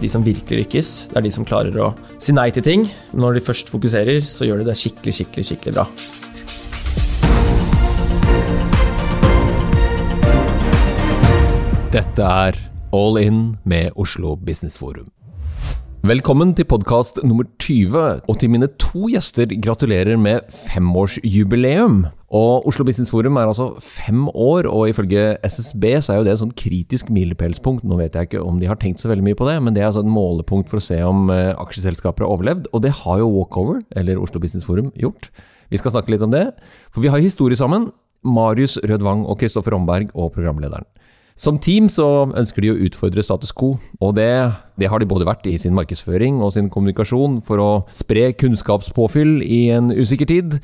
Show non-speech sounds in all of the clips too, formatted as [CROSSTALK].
De som virkelig lykkes, det er de som klarer å si nei til ting. Når de først fokuserer, så gjør de det skikkelig, skikkelig, skikkelig bra. Dette er All In med Oslo Business Forum. Velkommen til podkast nummer 20, og til mine to gjester gratulerer med femårsjubileum. Og Oslo Business Forum er altså fem år, og ifølge SSB så er jo det et sånn kritisk milepælspunkt. Nå vet jeg ikke om de har tenkt så veldig mye på det, men det er altså et målepunkt for å se om eh, aksjeselskaper har overlevd, og det har jo Walkover, eller Oslo Business Forum, gjort. Vi skal snakke litt om det, for vi har historie sammen. Marius Rødvang og Kristoffer Romberg og programlederen. Som team så ønsker de å utfordre status quo, og det, det, har de både vært i sin markedsføring og sin kommunikasjon for å spre kunnskapspåfyll i en usikker tid.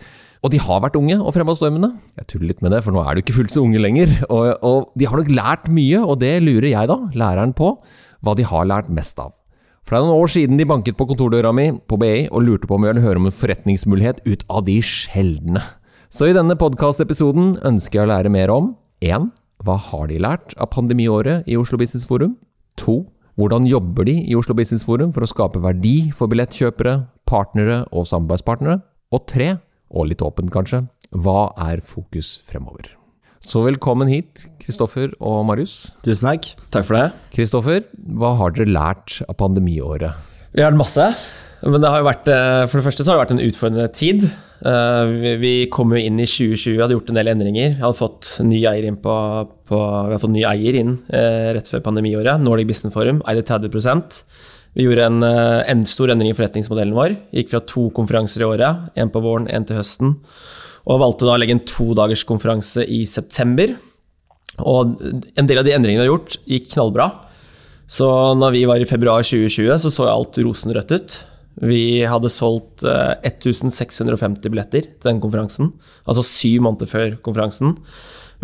Og de har vært unge og fremadstormende. Jeg tuller litt med det, for nå er de ikke fullt så unge lenger. Og, og de har nok lært mye, og det lurer jeg da, læreren på, hva de har lært mest av. For det er noen år siden de banket på kontordøra mi på BI og lurte på om jeg ville høre om en forretningsmulighet ut av de sjeldne. Så i denne podkastepisoden ønsker jeg å lære mer om 1. Hva har de lært av pandemiåret i Oslo Business Forum? 2. Hvordan jobber de i Oslo Business Forum for å skape verdi for billettkjøpere, partnere og samarbeidspartnere? Og 3. Og litt åpent, kanskje. Hva er fokus fremover? Så velkommen hit, Kristoffer og Marius. Tusen takk. Takk for det. Kristoffer, hva har dere lært av pandemiåret? Vi har lært masse. Men det har jo vært, eh, for det første så har det vært en utfordrende tid. Eh, vi kom jo inn i 2020, hadde gjort en del endringer. Vi hadde fått ny eier inn på, på ny eier inn eh, rett før pandemiåret. Nordic Business Forum eide 30 Vi gjorde en, en stor endring i forretningsmodellen vår. Gikk fra to konferanser i året, én på våren, én til høsten. Og valgte da å legge en todagerskonferanse i september. Og en del av de endringene vi har gjort, gikk knallbra. Så når vi var i februar 2020, så så alt rosenrødt ut. Vi hadde solgt 1650 eh, billetter til den konferansen, altså syv måneder før konferansen.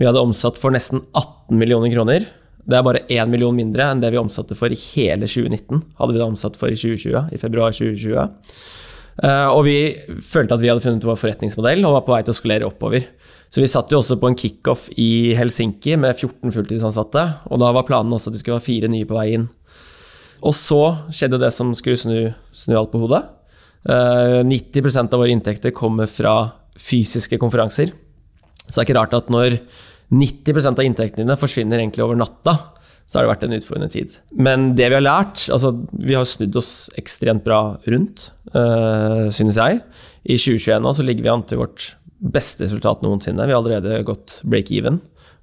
Vi hadde omsatt for nesten 18 millioner kroner. Det er bare 1 million mindre enn det vi omsatte for i hele 2019. Hadde vi da omsatt for i 2020, i februar 2020. Eh, og vi følte at vi hadde funnet vår forretningsmodell og var på vei til å skalere oppover. Så vi satt jo også på en kickoff i Helsinki med 14 fulltidsansatte, og da var planen også at det skulle være fire nye på vei inn. Og så skjedde det som skulle snu, snu alt på hodet. Uh, eh, 90% av våre inntekter kommer fra fysiske konferanser. Så det er ikke rart at når 90 av inntektene dine forsvinner egentlig over natta, så har det vært en utfordrende tid. Men det vi har lært altså Vi har snudd oss ekstremt bra rundt, øh, synes jeg. I 2021 nå så ligger vi an til vårt beste resultat noensinne. Vi har allerede gått break even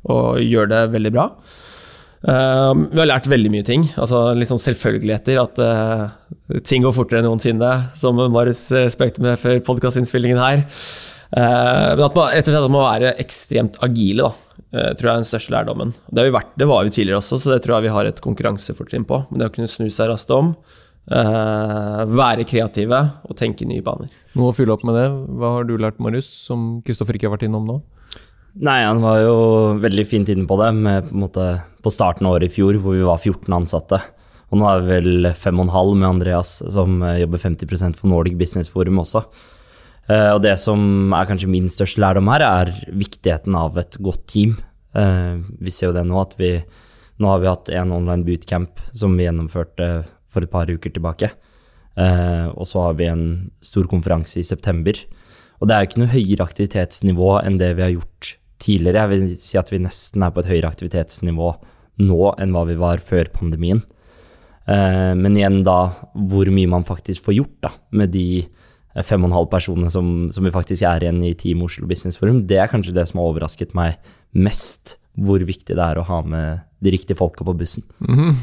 og gjør det veldig bra. Uh, vi har lært veldig mye ting. altså sånn selvfølgeligheter. At uh, ting går fortere enn noensinne, som Marius uh, spøkte med før podkastinnspillingen her. Uh, men at man rett og slett må være ekstremt agile, da, tror jeg er den største lærdommen. Det, vi vært, det var vi tidligere også, så det tror jeg vi har et konkurransefortrinn på. Men det å kunne snu seg raskt om, være kreative og tenke nye baner. Noe å fylle opp med det. Hva har du lært, Marius, som Kristoffer ikke har vært innom nå? Nei, han var jo veldig fint inne på det, med, på, måte, på, starten av året i fjor hvor vi var 14 ansatte. Og nå er vi vel 5,5 med Andreas, som eh, jobber 50% for Nordic Business Forum også. Uh, og det som er kanskje min største lærdom her, er viktigheten av et godt team. Uh, vi ser jo det nå, at vi nå har vi hatt en online bootcamp som vi gjennomførte for et par uker tilbake. Og så har vi en stor konferanse i september. Og det er jo ikke noe høyere aktivitetsnivå enn det vi har gjort tidligere. Jeg vil si at vi nesten er på et høyere aktivitetsnivå nå enn hva vi var før pandemien. Eh, men igjen da, hvor mye man faktisk får gjort da, med de fem og en halv personene som, som, vi faktisk er igjen i Team Oslo Business Forum, det er kanskje det som har overrasket meg mest. Hvor viktig det er å ha med de riktige folka på bussen. Mm -hmm.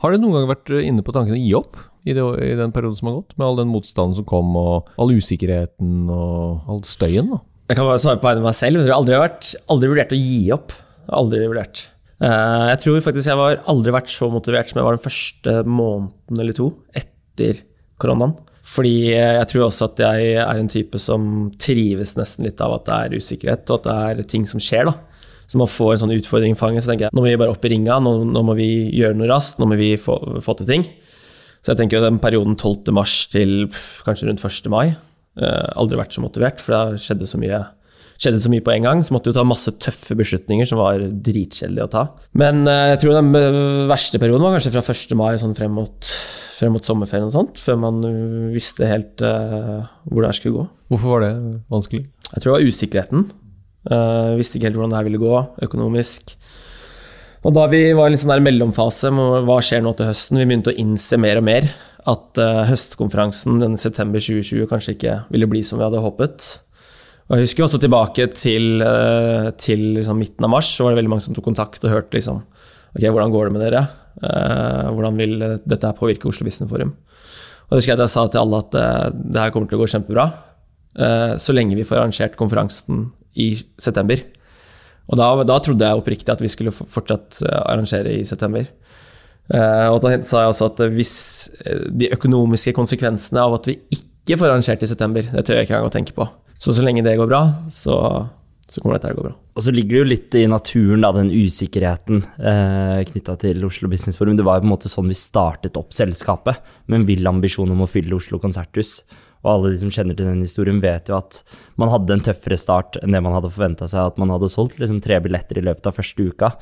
Har du noen gang vært inne på tanken å gi opp i, det, i, den perioden som har gått? Med all den motstanden som kom, og all usikkerheten og all støyen? da? Jeg kan bare svare på vegne av meg selv. Jeg har aldri, vært, aldri vurdert å gi opp. Aldri vurdert. Eh, jeg tror faktisk jeg har aldri vært så motivert som jeg var den første måneden eller to etter koronaen. Fordi jeg tror også at jeg er en type som trives nesten litt av at det er usikkerhet, og at det er ting som skjer. da. Så man får en sånn utfordring i fanget, så tenker jeg nå må vi bare opp i ringa, nå, nå må vi gjøre noe raskt, nå må vi få, få, til ting. Så jeg tenker den perioden 12. mars til kanskje rundt 1. mai, aldri vært så motivert, for det skjedde så mye skjedde så mye på en gang, så måtte vi ta masse tøffe beslutninger som var dritkjedelige å ta. Men uh, jeg tror den verste perioden var kanskje fra 1. mai sånn frem mot frem mot sommerferien og sånt, før man visste helt uh, hvor det her skulle gå. Hvorfor var det vanskelig? Jeg tror det var usikkerheten. Uh, visste ikke helt hvordan det her ville gå økonomisk. Og da vi var i en sånn mellomfase hva skjer nå til høsten, vi begynte å innse mer og mer at uh, høstkonferansen den september 2020 kanskje ikke ville bli som vi hadde håpet. Og Jeg husker også tilbake til, uh, til liksom midten av mars, så var det veldig mange som tok kontakt og hørte liksom Ok, hvordan går det med dere? Uh, hvordan vil dette her påvirke Oslo Business Forum? Og jeg husker at jeg sa til alle at det her kommer til å gå kjempebra, så lenge vi får arrangert konferansen i september. Og da, da, trodde jeg oppriktig at vi skulle fortsatt arrangere i september. Uh, og da sa jeg også at hvis eh, de økonomiske konsekvensene av at vi ikke får arrangert i september, det tør jeg ikke engang å tenke på. Så så lenge det går bra, så, så kommer dette til å gå bra. Og så ligger det jo litt i naturen, da, den usikkerheten eh, knytta til Oslo Business Forum. Det var jo på en måte sånn vi startet opp selskapet, med en vill ambisjon om å fylle Oslo konserthus. Og alle de som kjenner til den historien, vet jo at man hadde en tøffere start enn det man hadde forventa seg. At man hadde solgt liksom tre billetter i løpet av første uka.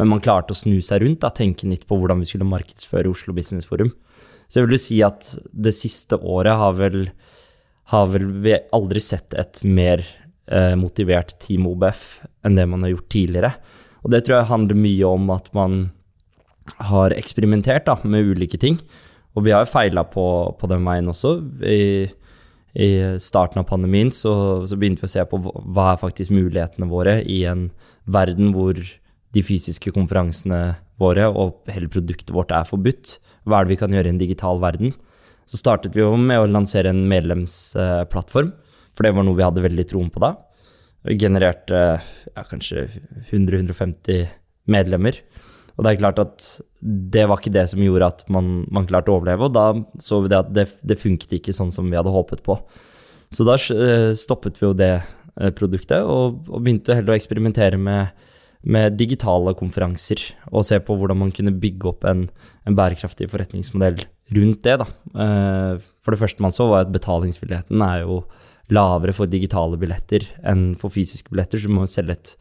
Men man klarte å snu seg rundt, da, tenke nytt på hvordan vi skulle markedsføre Oslo Business Forum. Så jeg vil si at det siste året har vel, har vel vi aldri sett et mer eh, motivert Team OBF enn det man har gjort tidligere. Og det tror jeg handler mye om at man har eksperimentert da, med ulike ting. Og vi har jo feila på, på, den veien også. I, i starten av pandemien så, så, begynte vi å se på hva er faktisk mulighetene våre i en verden hvor de fysiske konferansene våre og hele produktet vårt er forbudt. Hva er det vi kan gjøre i en digital verden? Så startet vi jo med å lansere en medlemsplattform, for det var noe vi hadde veldig troen på da. Vi genererte ja, kanskje 100-150 medlemmer. Og det er klart at det var ikke det som gjorde at man, man klarte å overleve, og da så vi det at det, det funket ikke sånn som vi hadde håpet på. Så da eh, stoppet vi jo det eh, produktet, og, og begynte heller å eksperimentere med, med, digitale konferanser, og se på hvordan man kunne bygge opp en, en bærekraftig forretningsmodell rundt det. Da. Eh, for det første man så, var at betalingsvilligheten er jo lavere for digitale billetter enn for fysiske billetter, så du må selge et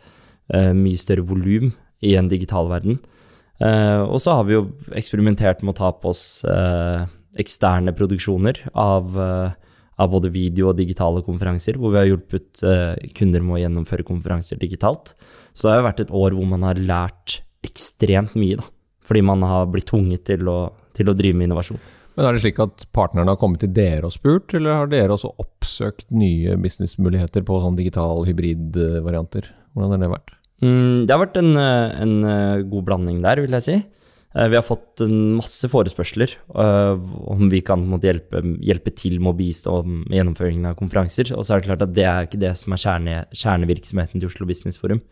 mye større volum i en digital verden. Uh, og så har vi jo eksperimentert med å ta på oss eksterne produksjoner av, av, både video og digitale konferanser, hvor vi har hjulpet kunder med å gjennomføre konferanser digitalt. Så det har jo vært et år hvor man har lært ekstremt mye, da. Fordi man har blitt tvunget til å, til å drive med innovasjon. Men Er det slik at partnerne har kommet til dere og spurt, eller har dere også oppsøkt nye businessmuligheter på sånn digital hybridvarianter? Hvordan har det vært? Mm, det har vært en, eh, en, eh, god blanding der, vil jeg si. Eh, vi har fått masse forespørsler uh, om vi kan måtte, hjelpe, hjelpe, til med å bistå med gjennomføringen av konferanser. Og så er det klart at det er ikke det som er kjerne, kjernevirksomheten til Oslo Business Forum.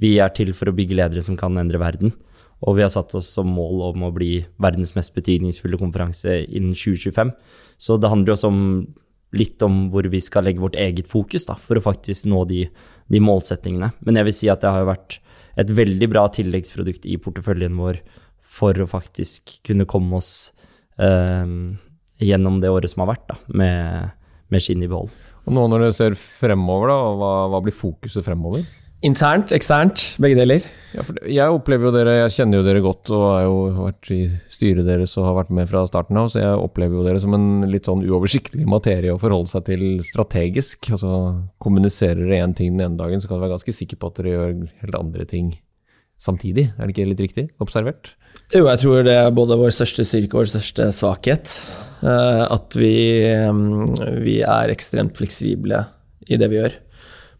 Vi er til for å bygge ledere som kan endre verden. Og vi har satt oss som mål om å bli verdens mest betydningsfulle konferanse innen 2025. Så det handler også om litt om hvor vi skal legge vårt eget fokus da, for å faktisk nå de, de, målsettingene. Men jeg vil si at det har vært et veldig bra tilleggsprodukt i porteføljen vår for å faktisk kunne komme oss eh, gjennom det året som har vært, da, med, med skinn i behold. Og nå når du ser fremover, da, hva, hva blir fokuset fremover? Internt, eksternt, begge deler. Ja, jeg opplever jo dere, jeg kjenner jo dere godt og har jo vært i styret deres og har vært med fra starten av, så jeg opplever jo dere som en litt sånn uoversiktlig materie å forholde seg til strategisk. Altså kommuniserer dere én ting den ene dagen, så kan du være ganske sikker på at dere gjør helt andre ting samtidig. Er det ikke litt riktig observert? Jo, jeg tror det er både vår største styrke og vår største svakhet. Eh, at vi, mm, vi er ekstremt fleksible i det vi gjør.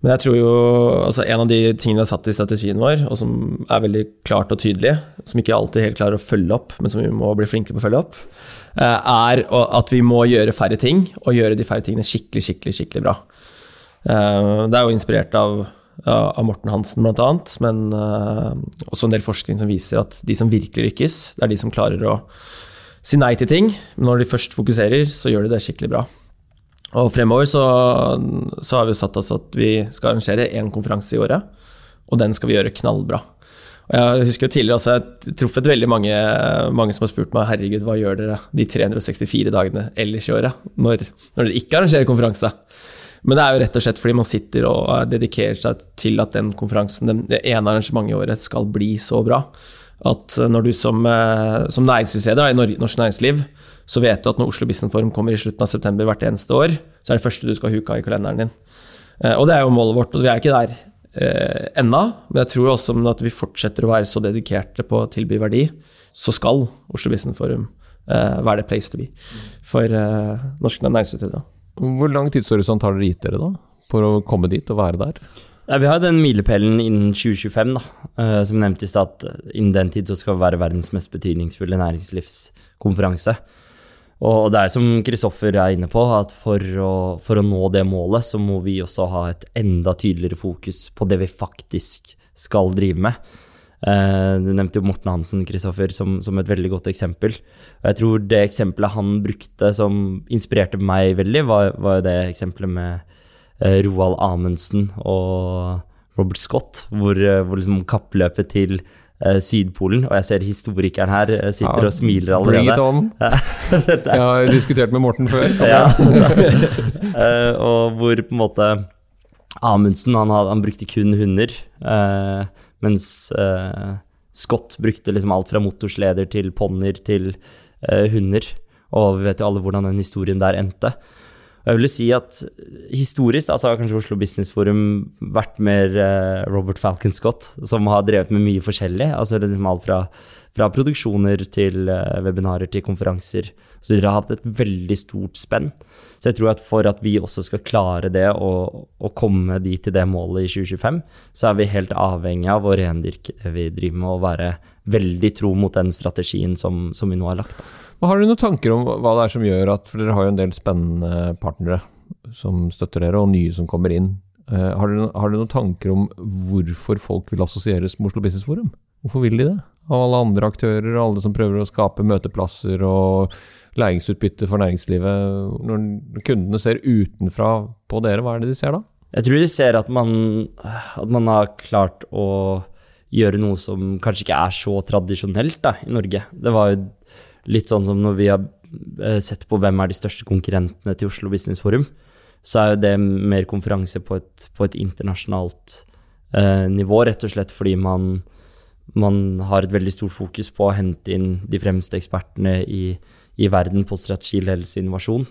Men jeg tror jo altså En av de tingene vi har satt i strategien vår, og som er veldig klart og tydelig, som ikke alltid helt klarer å følge opp, men som vi må bli flinkere på å følge opp, eh, er at vi må gjøre færre ting, og gjøre de færre tingene skikkelig, skikkelig, skikkelig bra. Eh, det er jo inspirert av, av Morten Hansen, blant annet, men eh, også en del forskning som viser at de som virkelig lykkes, det er de som klarer å si nei til ting, men når de først fokuserer, så gjør de det skikkelig bra. Og fremover så, så, har vi satt oss at vi skal arrangere én konferanse i året, og den skal vi gjøre knallbra. Og jeg husker jo tidligere også, jeg har truffet veldig mange, mange, som har spurt meg herregud, hva gjør dere de 364 dagene ellers i året, når, når dere ikke arrangerer konferanse? Men det er jo rett og slett fordi man sitter og dedikerer seg til at den konferansen, den, det ene arrangementet i året, skal bli så bra. at når du som, eh, som næringslivsleder i norsk næringsliv, så vet du at når Oslo Business Forum kommer i slutten av september hvert eneste år, så er det første du skal huke av i kalenderen din. Eh, og det er jo målet vårt, og vi er ikke der eh, ennå. Men jeg tror også at vi fortsetter å være så dedikerte på å tilby verdi, så skal Oslo Business Forum eh, være det place to be for eh, norske næringslivsledere. Hvor lang tidshorisont har dere gitt dere da, for å komme dit og være der? Ja, vi har den milepælen innen 2025, da. Uh, som nevnt i stad. Innen den tid så skal vi være verdens mest betydningsfulle næringslivskonferanse. Og det er som Kristoffer er inne på, at for å, for å, nå det målet, så må vi også ha et enda tydeligere fokus på det vi faktisk skal drive med. Uh, du nevnte jo Morten Hansen Kristoffer, som, som, et veldig godt eksempel. Og jeg tror det eksempelet han brukte som inspirerte meg veldig, var, var det eksempelet med uh, Roald Amundsen og Robert Scott, hvor, uh, hvor liksom kappløpet til Sydpolen. Og jeg ser historikeren her uh, sitter ja, og smiler allerede. Bring it on. [LAUGHS] jeg har diskutert med Morten før. [LAUGHS] ja. uh, [LAUGHS] og hvor på en måte Amundsen han, han brukte kun hunder, mens Scott brukte liksom alt fra motorsleder til ponnier til hunder. Og vi vet jo alle hvordan den historien der endte. Jeg vil si at historisk altså har kanskje Oslo Business Forum vært mer uh, Robert Falcon Scott, som har drevet med mye forskjellig. altså liksom Alt fra, fra produksjoner til uh, webinarer til konferanser. Så dere har hatt et veldig stort spenn. Så jeg tror at for at vi også skal klare det og, og komme dit til det målet i 2025, så er vi helt avhengig av å rendyrke det vi driver med, og være veldig tro mot den strategien som, som vi nå har lagt. Da. Har du noen tanker om hva det er som gjør at For dere har jo en del spennende partnere som støtter dere, og nye som kommer inn. Uh, har, dere, har, dere, noen tanker om hvorfor folk vil assosieres med Oslo Business Forum? Hvorfor vil de det? Av alle andre aktører og alle som prøver å skape møteplasser og læringsutbytte for næringslivet. Når kundene ser utenfra på dere, hva er det de ser da? Jeg tror de ser at man, at man har klart å gjøre noe som kanskje ikke er så tradisjonelt da, i Norge. Det var jo litt sånn som når vi har eh, sett på hvem er de største konkurrentene til Oslo Business Forum, så er jo det mer konferanse på et, på et internasjonalt eh, nivå, rett og slett fordi man, man, har et veldig stort fokus på å hente inn de fremste ekspertene i, i verden på strategi, ledelse og innovasjon.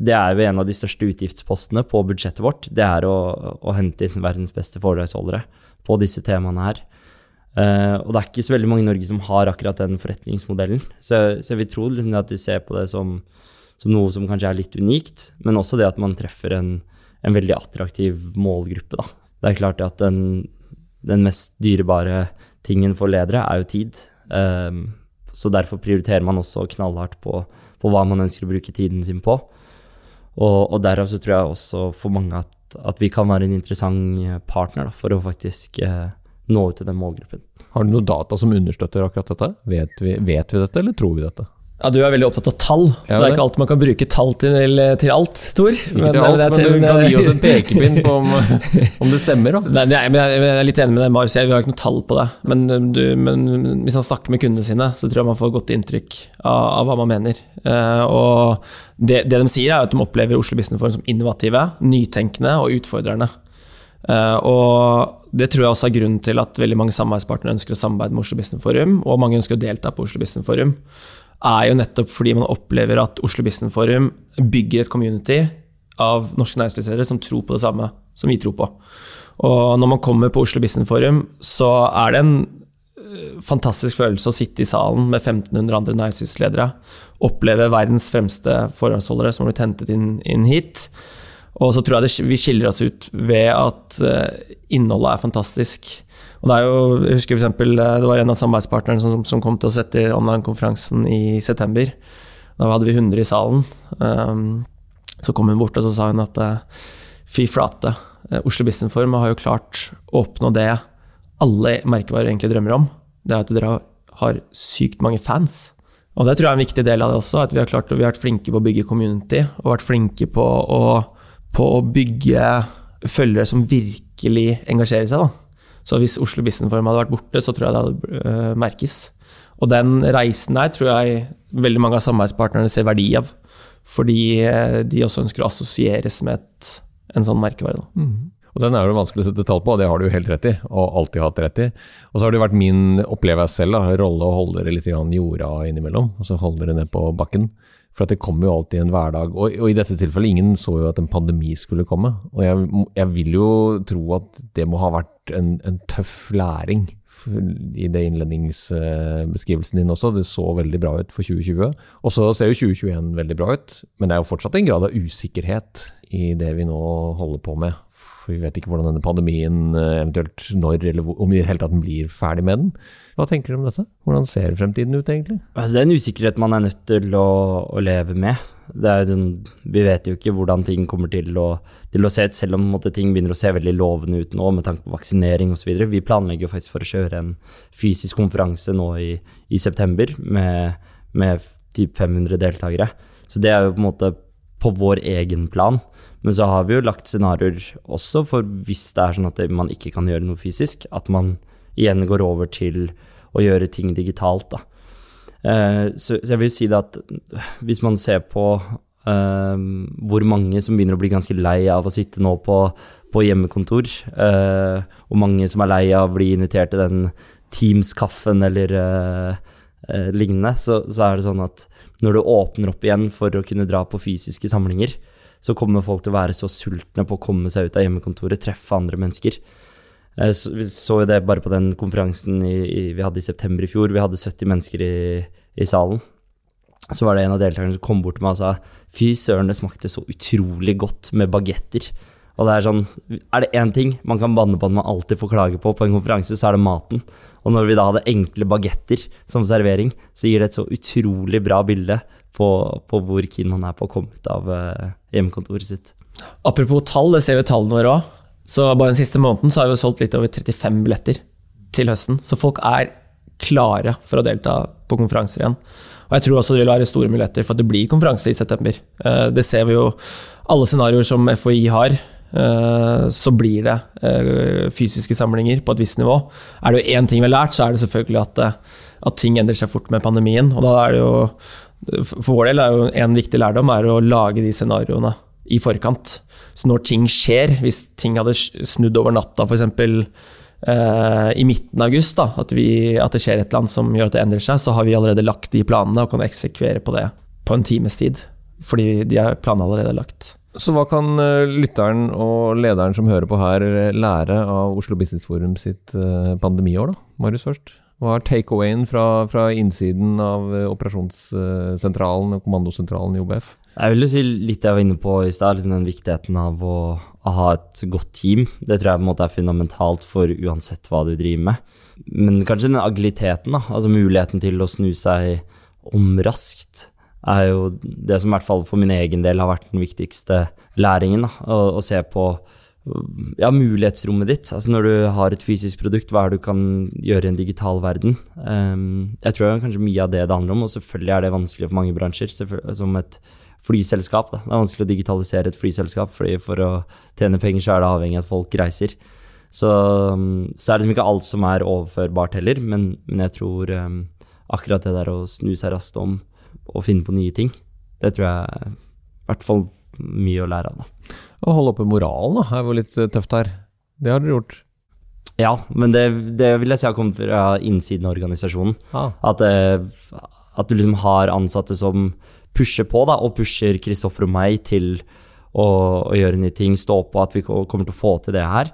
Det er jo en av de største utgiftspostene på budsjettet vårt. Det er å, å hente inn verdens beste foredragsholdere på disse temaene her. Uh, og det er ikke så veldig mange i Norge som har akkurat den forretningsmodellen. Så, så vi tror liksom at de ser på det som, som, noe som kanskje er litt unikt, men også det at man treffer en, en veldig attraktiv målgruppe. Da. Det er klart at den, den, mest dyrebare tingen for ledere er jo tid. Um, så derfor prioriterer man også knallhardt på, på, hva man ønsker å bruke tiden sin på. Og, og derav så tror jeg også for mange at, at vi kan være en interessant partner da, for å faktisk uh, nå ut til den målgruppen. Har du noe data som understøtter akkurat dette? Vet vi, vet vi dette, eller tror vi dette? Ja, Du er veldig opptatt av tall. Ja, det er ikke alltid man kan bruke tall til, til alt, Tor. Ikke men, til alt, men, men du kan gi oss [LAUGHS] en pekepinn på om, om det stemmer, da. Nei, jeg, jeg, er litt enig med deg, Marius. Vi har ikke noe tall på det. Men, du, men, hvis han snakker med kundene sine, så tror jeg man får godt inntrykk av, av hva man mener. Uh, og det, det, de sier, er at de opplever Oslo Business Forum som innovative, nytenkende og utfordrende. Uh, og det tror jeg også er grunnen til at veldig mange samarbeidspartnere ønsker å samarbeide med Oslo Business Forum, og mange ønsker å delta på Oslo Business Forum, er jo nettopp fordi man opplever at Oslo Business Forum bygger et community av norske næringslivsledere som tror på det samme som vi tror på. Og når man kommer på Oslo Business Forum, så er det en eh, fantastisk følelse å sitte i salen med 1500 andre næringslivsledere, oppleve verdens fremste forholdsholdere som har blitt hentet inn, inn hit og så tror jeg det, vi skiller oss ut ved at uh, innholdet er fantastisk. Og det er jo, jeg husker for eksempel, eh, det var en av samarbeidspartnerne som, som kom til oss etter online-konferansen i september. Da hadde vi 100 i salen. Um, så kom hun bort og så sa hun at uh, fy flate, Oslo Business Forum har jo klart å oppnå det alle merkevarer egentlig drømmer om. Det er at dere har sykt mange fans. Og det tror jeg er en viktig del av det også, at vi har klart, vi har vært flinke på å bygge community, og vært flinke på å på å bygge følgere som virkelig engasjerer seg. Da. Så hvis Oslo Business Forum hadde vært borte, så tror jeg det hadde uh, merkes. Og den reisen der tror jeg veldig mange av samarbeidspartnerne ser verdi av. Fordi uh, de også ønsker å assosieres med et, en sånn merkevare. Mm. Og Den er jo vanskelig å sette tall på, og det har du jo helt rett i, og alltid hatt rett i. Og så har det vært min opplevelse selv, da, rolle å holde det litt jorda innimellom, og så holde det ned på bakken. For det kommer jo alltid en hverdag. Og, og, i dette tilfellet, ingen så jo at en pandemi skulle komme. Og jeg, jeg vil jo tro at det må ha vært en, en tøff læring i det innledningsbeskrivelsen din også. Det så veldig bra ut for 2020. Og så ser jo 2021 veldig bra ut, men det er jo fortsatt en grad av usikkerhet i det vi nå holder på med. Vi vet ikke hvordan denne pandemien eh, eventuelt når, eller om i det hele tatt blir ferdig med den. Hva tenker du om dette? Hvordan ser fremtiden ut, egentlig? Altså, det er en usikkerhet man er nødt til å, å leve med. Er, vi vet jo ikke hvordan ting kommer til å, til å se ut, selv om måte, ting begynner å se veldig lovende ut nå med tanke på vaksinering osv. Vi planlegger faktisk for å kjøre en fysisk konferanse nå i, i september med, med typ 500 deltakere. Så det er jo på en måte på vår egen plan. Men så har vi jo lagt scenarioer også for hvis det er sånn at man ikke kan gjøre noe fysisk, at man igjen går over til å gjøre ting digitalt. da. Eh, så, jeg vil si det at hvis man ser på uh, hvor mange som begynner å bli ganske lei av å sitte nå på, på hjemmekontor, uh, og mange som er lei av å bli invitert til den Teams-kaffen eller lignende, så, så, er det sånn at når du åpner opp igjen for å kunne dra på fysiske samlinger, så kommer folk til å være så sultne på å komme seg ut av hjemmekontoret, treffe andre mennesker. Eh, så, vi så det bare på den konferansen i, i, vi hadde i september i fjor. Vi hadde 70 mennesker i, i salen. Så var det en av deltakerne som kom bort til meg og sa fy søren, det smakte så utrolig godt med bagetter. Og det er sånn, er det én ting man kan banne på at man alltid får klage på på en konferanse, så er det maten. Og når vi da hadde enkle bagetter som servering, så gir det et så utrolig bra bilde på, på hvor keen man er på å komme ut av uh, hjemmekontoret sitt. Apropos tall, det ser vi tallene våre òg. Så bare den siste måneden så har vi solgt litt over 35 billetter til høsten. Så folk er klare for å delta på konferanser igjen. Og jeg tror også det vil være store muligheter for at det blir konferanse i september. Eh, det ser vi jo alle scenarioer som FHI har. Eh, så blir det eh, fysiske samlinger på et visst nivå. Er det én ting vi har lært, så er det selvfølgelig at, at ting endrer seg fort med pandemien. Og da er det jo For vår del er jo en viktig lærdom er å lage de scenarioene i forkant. Så når ting skjer, hvis ting hadde snudd over natta f.eks. Uh, i midten av august, da, at, vi, at, det skjer et eller annet som gjør at det endrer seg, så har vi allerede lagt de planene og kan eksekvere på det på en times tid. Fordi de er planene allerede lagt. Så hva kan eh, lytteren og lederen som hører på her, lære av Oslo Business Forum sitt eh, pandemiår, da? Marius først. Hva er takeawayen fra, fra innsiden av eh, operasjonssentralen og kommandosentralen i OBF? Jeg vil si litt jeg var inne på i stad, liksom den viktigheten av å, å, ha et godt team. Det tror jeg på en måte er fundamentalt for uansett hva du driver med. Men kanskje den agiliteten, da, altså muligheten til å snu seg om raskt, er jo det som i hvert fall for min egen del har vært den viktigste læringen. Å, å se på ja, mulighetsrommet ditt. Altså når du har et fysisk produkt, hva er det du kan gjøre i en digital verden? Um, jeg tror kanskje mye av det det handler om, og selvfølgelig er det vanskelig for mange bransjer. Som et flyselskap. Da. Det er vanskelig å digitalisere et flyselskap, fordi for å tjene penger så er det avhengig av at folk reiser. Så, så er det liksom ikke alt som er overførbart heller, men, men jeg tror um, akkurat det der å snu seg raskt om og finne på nye ting, det tror jeg er i hvert fall mye å lære av. da. Å holde oppe moralen da, er jo litt eh, tøft her. Det har dere gjort. Ja, men det, det vil jeg si har kommet fra innsiden av organisasjonen. Ah. At, eh, at, du liksom har ansatte som pusher på, da, og pusher Kristoffer og meg til å, å, gjøre nye ting, stå på at vi kommer til å få til det her.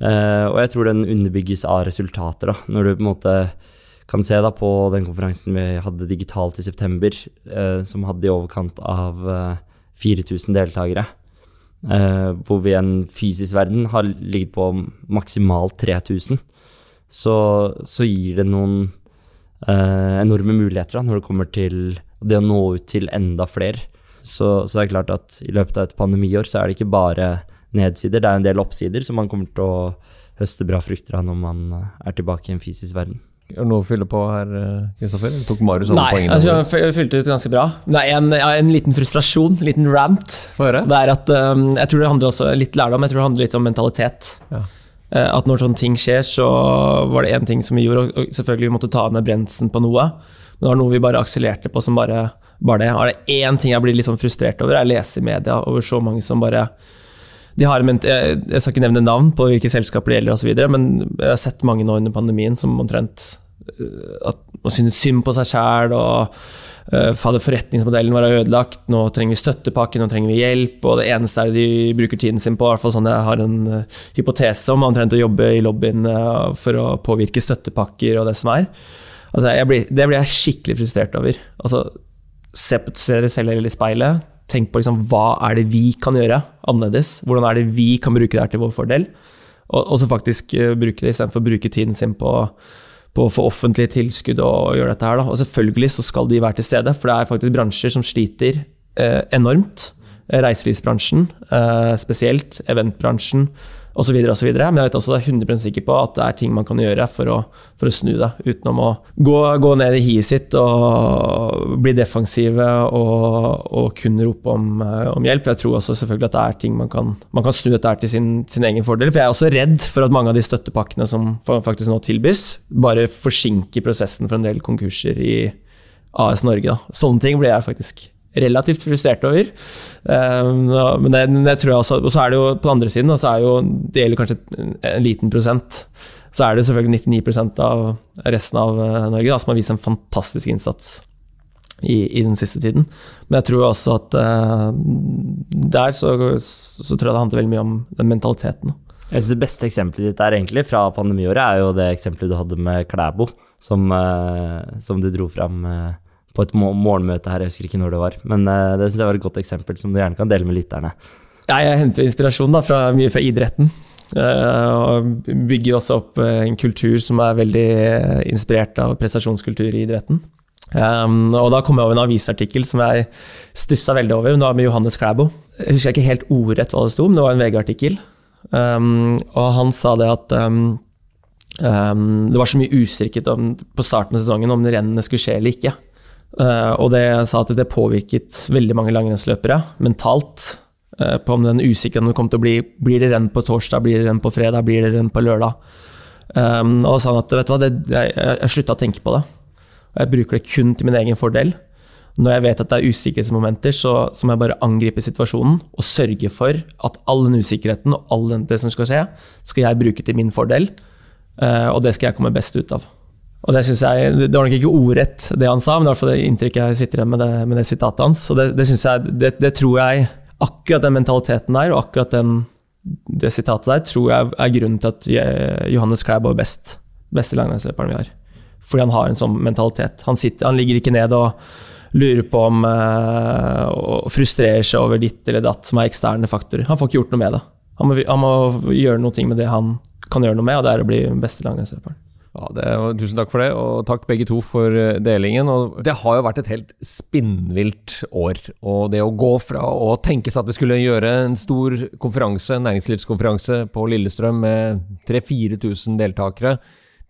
Uh, og jeg tror den underbygges av resultater, da. Når du på en måte kan se da på den konferansen vi hadde digitalt i september, eh, som hadde i overkant av eh, 4000 deltakere. hvor vi i en fysisk verden har ligget på maksimalt 3000. Så, så gir det noen enorme muligheter da, når det kommer til det å nå ut til enda flere. Så, så, det er klart at i løpet av et pandemiår så er det ikke bare nedsider, det er en del oppsider som man kommer til å høste bra frukter av når man er tilbake i en fysisk verden. Er du noe å fylle på her, Kristoffer? Tok Marius alle poengene? Nei, altså, jeg fylte ut ganske bra. Er en, en liten frustrasjon, en liten rant. Det er at um, Jeg tror det handler også litt lærdom, jeg tror det handler litt om mentalitet. Ja. Uh, at når sånne ting skjer, så var det én ting som vi gjorde, og selvfølgelig vi måtte ta ned bremsen på noe. Men det var noe vi bare akselerte på som bare, bare det. Er det én ting jeg blir litt sånn frustrert over, er å lese i media over så mange som bare de har, jeg, jeg skal ikke nevne navn på hvilke selskaper det gjelder osv., men jeg har sett mange nå under pandemien som omtrent at syntes synes synd på seg sjæl og uh, fader, forretningsmodellen var ødelagt, nå trenger vi støttepakke, nå trenger vi hjelp, og det eneste er det de bruker tiden sin på, i hvert fall sånn jeg har en uh, hypotese om, omtrent å jobbe i lobbyen for å påvirke støttepakker og det som er. Altså, blir, det blir jeg skikkelig frustrert over. Altså, se, se dere selv i speilet. Tenk på liksom, hva er det vi kan gjøre annerledes? Hvordan er det vi kan bruke det her til vår fordel? Og, og så faktisk bruke det istedenfor å bruke tiden sin på på å få offentlige tilskudd og gjøre dette her. Da. Og selvfølgelig så skal de være til stede, for det er faktisk bransjer som sliter uh, enormt. Reiselivsbransjen uh, spesielt, eventbransjen osv. osv. Men jeg vet også det er 100 sikker på at det er ting man kan gjøre for å, for å snu det, utenom å gå, gå, ned i hiet sitt og bli defensive og, og kun rope om, eh, om, hjelp. Jeg tror også selvfølgelig at det er ting man kan, man kan snu dette til sin, sin, egen fordel. For jeg er også redd for at mange av de støttepakkene som faktisk nå tilbys, bare forsinker prosessen for en del konkurser i AS Norge. Da. Sånne ting blir jeg faktisk relativt frustrert over. Um, men det, det, tror jeg også Og så er det jo på den andre siden, så er jo, det gjelder kanskje en liten prosent. Så er det selvfølgelig 99% av resten av eh, Norge da, som har vist en fantastisk innsats i, i, den siste tiden. Men jeg tror også at uh, der så, så, tror jeg det handler veldig mye om den mentaliteten. Jeg synes Det beste eksempelet ditt er egentlig fra pandemiåret er jo det eksempelet du hadde med Klæbo, som, uh, som du dro fram. Uh, på et morgenmøte her, jeg husker ikke når det var. Men uh, det synes jeg var et godt eksempel som du gjerne kan dele med lytterne. Jeg henter inspirasjon da, fra, mye fra idretten. Uh, og bygger også opp uh, en kultur som er veldig inspirert av prestasjonskultur i idretten. Um, og da kom jeg over en avisartikkel som jeg stussa veldig over. Det var med Johannes Klæbo. Jeg husker ikke helt ordrett hva det sto, men det var en VG-artikkel. Um, og han sa det at um, det var så mye usikkerhet på starten av sesongen om rennene skulle skje eller ikke. Uh, og det sa at det påvirket veldig mange langrennsløpere mentalt. Uh, på om den usikkerheten kom til å bli Blir det renn på torsdag, blir det renn på fredag, blir det renn på lørdag? Um, og sa han at hva, det, jeg, jeg slutta å tenke på det. Og jeg bruker det kun til min egen fordel. Når jeg vet at det er usikkerhetsmomenter, så, så må jeg bare angripe situasjonen og sørge for at all den usikkerheten og all det som skal skje, skal jeg bruke til min fordel. Uh, og det skal jeg komme best ut av. Og Det jeg, det var nok ikke ordrett det han sa, men det er hvert det inntrykket jeg sitter igjen med det, med det sitatet hans. Og det, det, jeg, det, det, tror jeg Akkurat den mentaliteten der, og akkurat den, det sitatet der, tror jeg er grunnen til at Johannes Klæbo er best. Beste langrennsløperen vi har. Fordi han har en sånn mentalitet. Han, sitter, han ligger ikke ned og lurer på om øh, Og frustrerer seg over ditt eller datt som er eksterne faktorer. Han får ikke gjort noe med det. Han må, han må gjøre noe med det han kan gjøre noe med, og det er å bli beste langrennsløperen. Ja, det, tusen takk for det, og takk begge to for eh, delingen. Og det har jo vært et helt spinnvilt år. Og det å gå fra å tenke seg at vi skulle gjøre en stor konferanse, en næringslivskonferanse på Lillestrøm med 3000-4000 deltakere,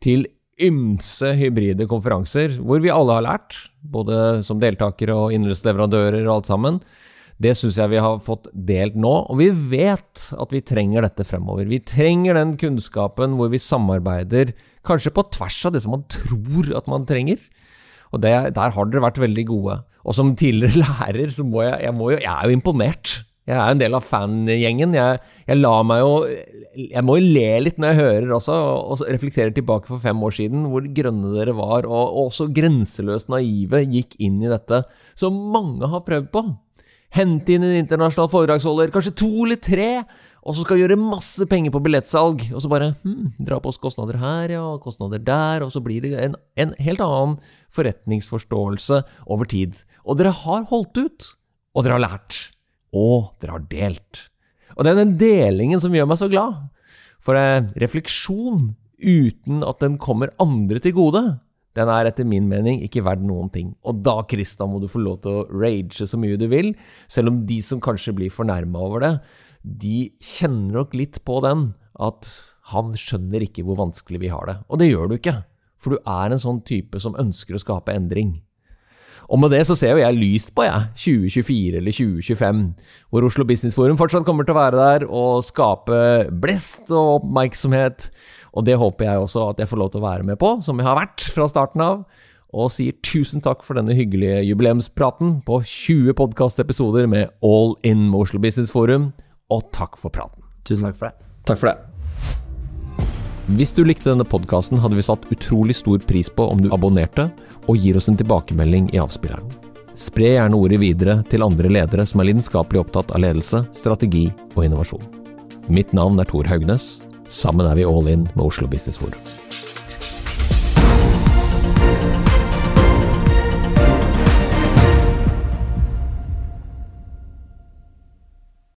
til ymse hybride konferanser hvor vi alle har lært, både som deltakere og innholdsleverandører og alt sammen. Det syns jeg vi har fått delt nå, og vi vet at vi trenger dette fremover. Vi trenger den kunnskapen hvor vi samarbeider Kanskje på tvers av det som man tror at man trenger. Og det, der har dere vært veldig gode. Og som tidligere [LAUGHS] lærer, så må jeg, jeg, må jo, jeg er jo imponert. Jeg er en del av fangjengen. Jeg, jeg lar meg jo Jeg må jo le litt når jeg hører også, og reflekterer tilbake for fem år siden, hvor grønne dere var, og, og også grenseløst naive gikk inn i dette, som mange har prøvd på. Hente inn en internasjonal foredragsholder, kanskje to eller tre, og så skal gjøre masse penger på billettsalg, og så bare hm, dra på oss kostnader her, ja, kostnader der, og så blir det en, en helt annen forretningsforståelse over tid. Og dere har holdt ut, og dere har lært, og dere har delt. Og det er den delingen som gjør meg så glad, for refleksjon uten at den kommer andre til gode, den er etter min mening ikke verdt noen ting. Og da, Kristian, må du få lov til å rage så mye du vil, selv om de som kanskje blir fornærma over det, de kjenner nok litt på den at han skjønner ikke hvor vanskelig vi har det. Og det gjør du ikke, for du er en sånn type som ønsker å skape endring. Og med det så ser jo jeg lyst på, jeg, 2024 eller 2025, hvor Oslo Business Forum fortsatt kommer til å være der og skape blest og oppmerksomhet. Og det håper jeg også at jeg får lov til å være med på, som jeg har vært fra starten av. Og sier tusen takk for denne hyggelige jubileumspraten på 20 podkastepisoder med All In Oslo Business Forum. og takk for praten. Tusen takk for det. Takk for det. Hvis du likte denne podkasten, hadde vi satt utrolig stor pris på om du abonnerte og gir oss en tilbakemelding i avspilleren. Spre gjerne ordet videre til andre ledere som er lidenskapelig opptatt av ledelse, strategi og innovasjon. Mitt navn er Tor Haugnes. Sammen er vi all in med Oslo Business Forum.